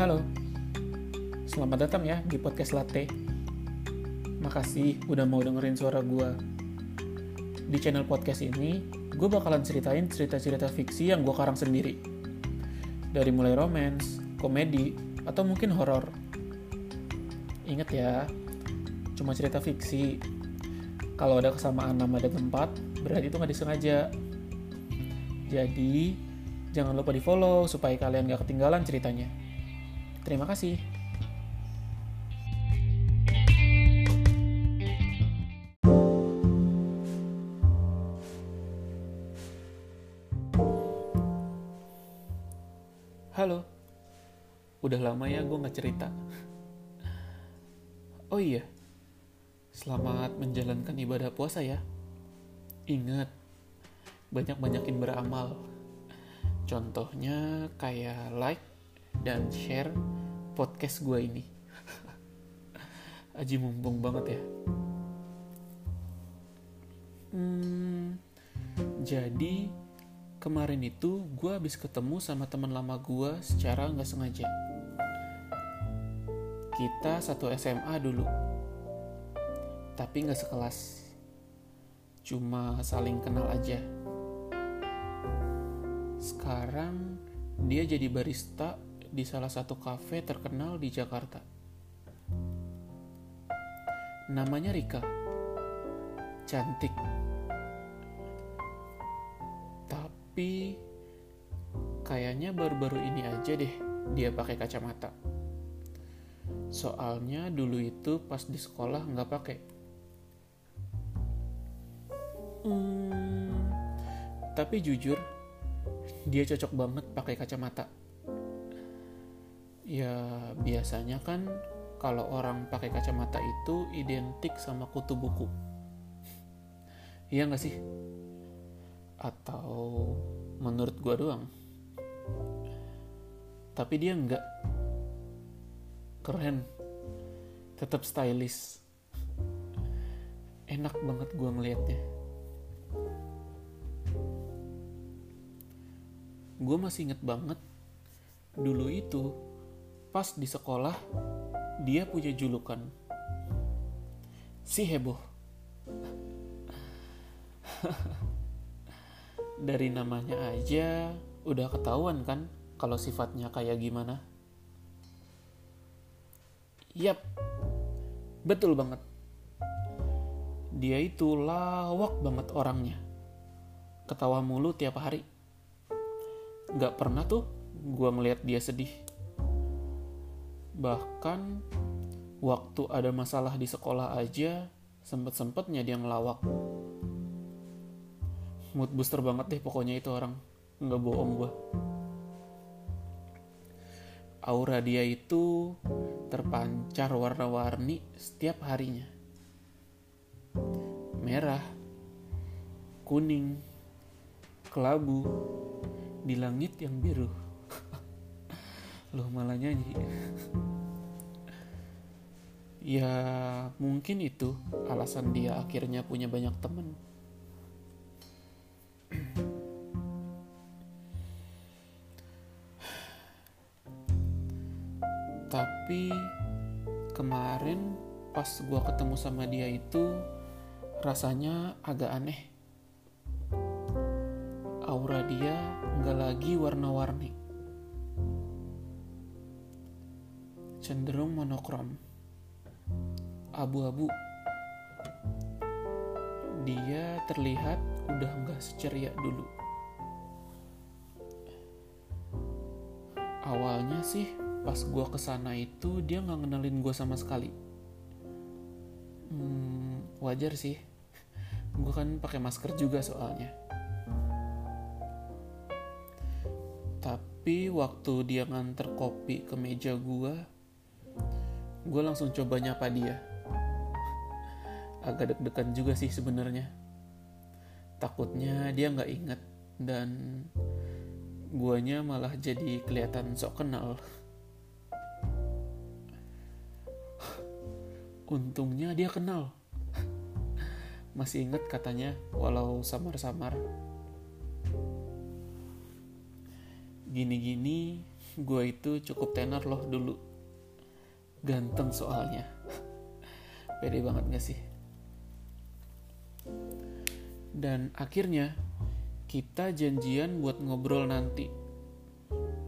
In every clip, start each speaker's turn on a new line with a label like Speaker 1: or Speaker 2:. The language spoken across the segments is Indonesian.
Speaker 1: Halo, selamat datang ya di podcast Latte. Makasih udah mau dengerin suara gue. Di channel podcast ini, gue bakalan ceritain cerita-cerita fiksi yang gue karang sendiri. Dari mulai romance, komedi, atau mungkin horor. Ingat ya, cuma cerita fiksi. Kalau ada kesamaan nama dan tempat, berarti itu nggak disengaja. Jadi, jangan lupa di follow supaya kalian gak ketinggalan ceritanya. Terima kasih. Halo, udah lama ya gue gak cerita. Oh iya, selamat menjalankan ibadah puasa ya. Ingat, banyak-banyakin beramal. Contohnya kayak like dan share podcast gue ini. Aji mumpung banget ya. Hmm, jadi kemarin itu gue habis ketemu sama teman lama gue secara nggak sengaja. Kita satu SMA dulu, tapi nggak sekelas. Cuma saling kenal aja. Sekarang dia jadi barista di salah satu kafe terkenal di Jakarta. Namanya Rika. Cantik. Tapi kayaknya baru-baru ini aja deh dia pakai kacamata. Soalnya dulu itu pas di sekolah nggak pakai. Hmm, tapi jujur, dia cocok banget pakai kacamata. Ya biasanya kan kalau orang pakai kacamata itu identik sama kutu buku. Iya nggak sih? Atau menurut gua doang? Tapi dia nggak keren, tetap stylish. Enak banget gua ngelihatnya. Gue masih inget banget dulu itu pas di sekolah dia punya julukan si heboh. Dari namanya aja udah ketahuan kan kalau sifatnya kayak gimana. Yap, betul banget. Dia itu lawak banget orangnya. Ketawa mulu tiap hari. Gak pernah tuh gue ngeliat dia sedih. Bahkan waktu ada masalah di sekolah aja, sempet-sempetnya dia ngelawak. Mood booster banget deh pokoknya itu orang. Nggak bohong gue. Aura dia itu terpancar warna-warni setiap harinya. Merah, kuning, kelabu, di langit yang biru. Loh malah nyanyi. ya mungkin itu alasan dia akhirnya punya banyak temen. Tapi kemarin pas gue ketemu sama dia itu rasanya agak aneh. Aura dia nggak lagi warna-warni. Cenderung monokrom. Abu-abu. Dia terlihat udah nggak seceria dulu. Awalnya sih pas gue ke sana itu dia nggak ngenalin gue sama sekali. Hmm, wajar sih. Gue kan pakai masker juga soalnya. Tapi waktu dia nganter kopi ke meja gue, gue langsung coba nyapa dia. Agak deg-degan juga sih sebenarnya. Takutnya dia nggak inget dan guanya malah jadi kelihatan sok kenal. Untungnya dia kenal. Masih inget katanya walau samar-samar. Gini-gini gue itu cukup tenar loh dulu. Ganteng soalnya. Pede banget gak sih? Dan akhirnya kita janjian buat ngobrol nanti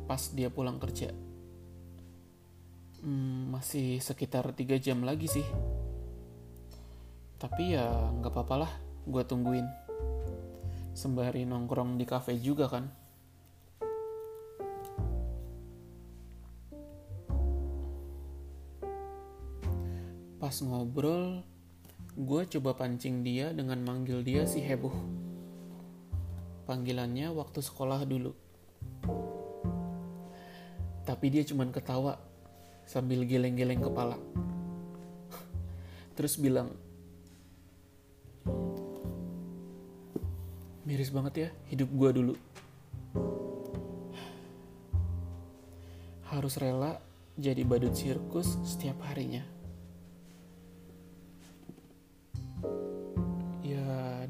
Speaker 1: pas dia pulang kerja. Hmm, masih sekitar tiga jam lagi sih. Tapi ya nggak apa-apa lah, gue tungguin. Sembari nongkrong di cafe juga kan. Pas ngobrol, gue coba pancing dia dengan manggil dia si heboh. Panggilannya waktu sekolah dulu. Tapi dia cuman ketawa sambil geleng-geleng kepala. Terus bilang, miris banget ya hidup gue dulu. Harus rela jadi badut sirkus setiap harinya.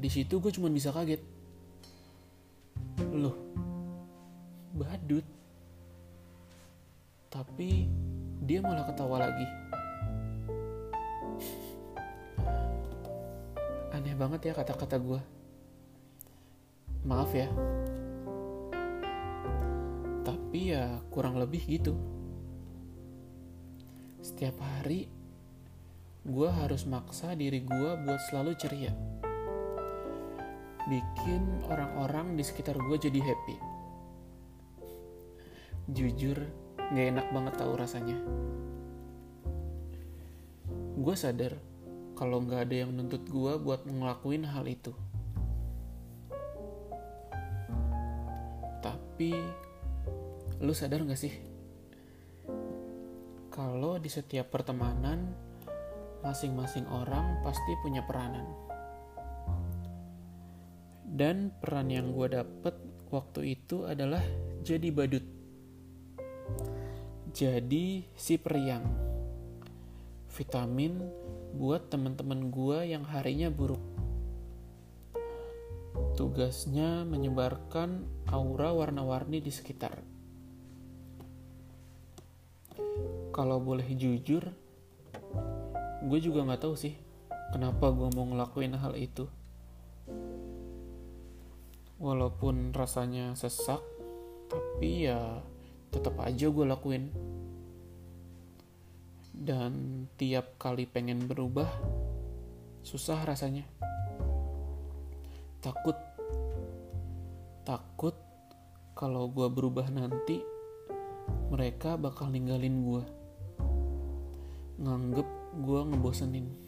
Speaker 1: Di situ gue cuma bisa kaget. Loh, badut. Tapi dia malah ketawa lagi. Aneh banget ya kata-kata gue. Maaf ya. Tapi ya kurang lebih gitu. Setiap hari gue harus maksa diri gue buat selalu ceria. Bikin orang-orang di sekitar gue jadi happy. Jujur, gak enak banget tahu rasanya. Gue sadar kalau gak ada yang nuntut gue buat ngelakuin hal itu. Tapi, lu sadar gak sih? Kalau di setiap pertemanan, masing-masing orang pasti punya peranan. Dan peran yang gue dapet waktu itu adalah jadi badut. Jadi si periang. Vitamin buat teman-teman gue yang harinya buruk. Tugasnya menyebarkan aura warna-warni di sekitar. Kalau boleh jujur, gue juga nggak tahu sih kenapa gue mau ngelakuin hal itu. Walaupun rasanya sesak, tapi ya tetap aja gue lakuin. Dan tiap kali pengen berubah, susah rasanya. Takut, takut kalau gue berubah nanti, mereka bakal ninggalin gue. Nganggep gue ngebosenin.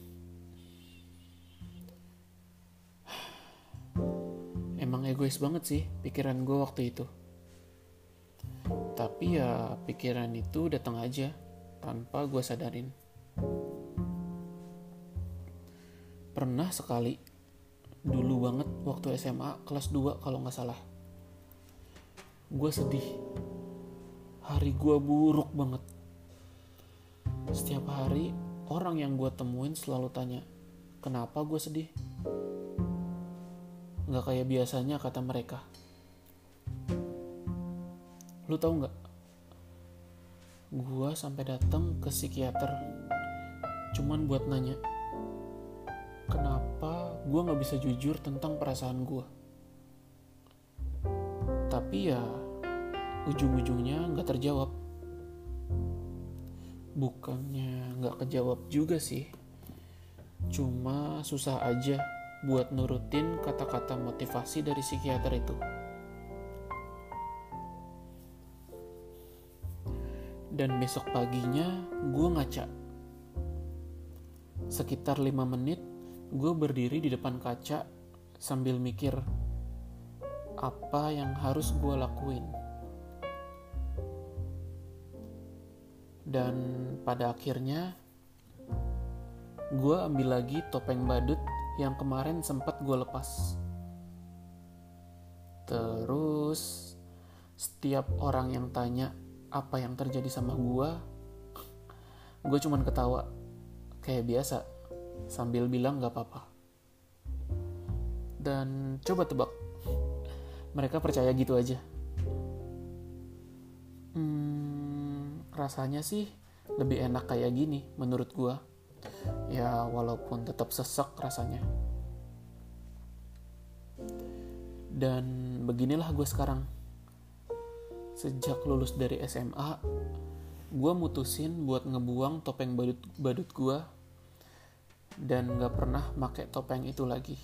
Speaker 1: Egois banget sih pikiran gue waktu itu. Tapi ya pikiran itu datang aja tanpa gue sadarin. Pernah sekali, dulu banget waktu SMA kelas 2 kalau nggak salah. Gue sedih. Hari gue buruk banget. Setiap hari orang yang gue temuin selalu tanya, kenapa gue sedih? Nggak kayak biasanya kata mereka. Lu tahu nggak? Gua sampai datang ke psikiater cuman buat nanya kenapa gua nggak bisa jujur tentang perasaan gua. Tapi ya ujung-ujungnya nggak terjawab. Bukannya nggak kejawab juga sih. Cuma susah aja buat nurutin kata-kata motivasi dari psikiater itu. Dan besok paginya gue ngaca. Sekitar 5 menit gue berdiri di depan kaca sambil mikir apa yang harus gue lakuin. Dan pada akhirnya gue ambil lagi topeng badut yang kemarin sempat gue lepas. Terus setiap orang yang tanya apa yang terjadi sama gue, gue cuman ketawa kayak biasa sambil bilang gak apa-apa. Dan coba tebak, mereka percaya gitu aja. Hmm, rasanya sih lebih enak kayak gini menurut gue. Ya walaupun tetap sesek rasanya. Dan beginilah gue sekarang. Sejak lulus dari SMA, gue mutusin buat ngebuang topeng badut badut gue dan gak pernah make topeng itu lagi.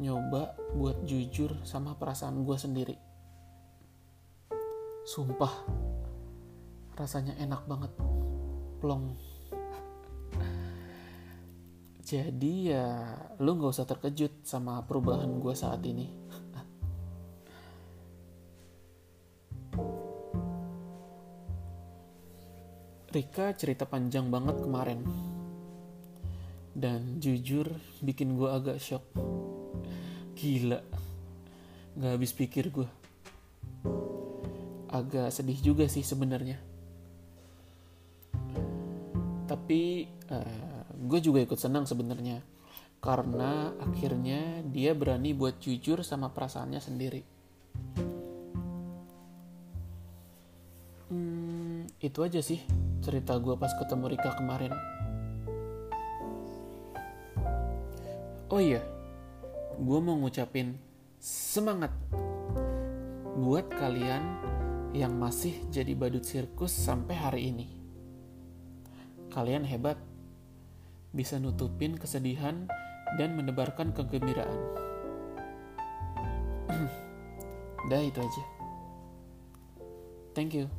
Speaker 1: Nyoba buat jujur sama perasaan gue sendiri. Sumpah, rasanya enak banget. Plong. Jadi ya lu gak usah terkejut sama perubahan gue saat ini. Rika cerita panjang banget kemarin. Dan jujur bikin gue agak shock. Gila. Gak habis pikir gue agak sedih juga sih sebenarnya. Tapi uh, gue juga ikut senang sebenarnya karena akhirnya dia berani buat jujur sama perasaannya sendiri. Hmm, itu aja sih cerita gue pas ketemu Rika kemarin. Oh iya, gue mau ngucapin semangat buat kalian yang masih jadi badut sirkus sampai hari ini. Kalian hebat, bisa nutupin kesedihan dan menebarkan kegembiraan. Dah itu aja. Thank you.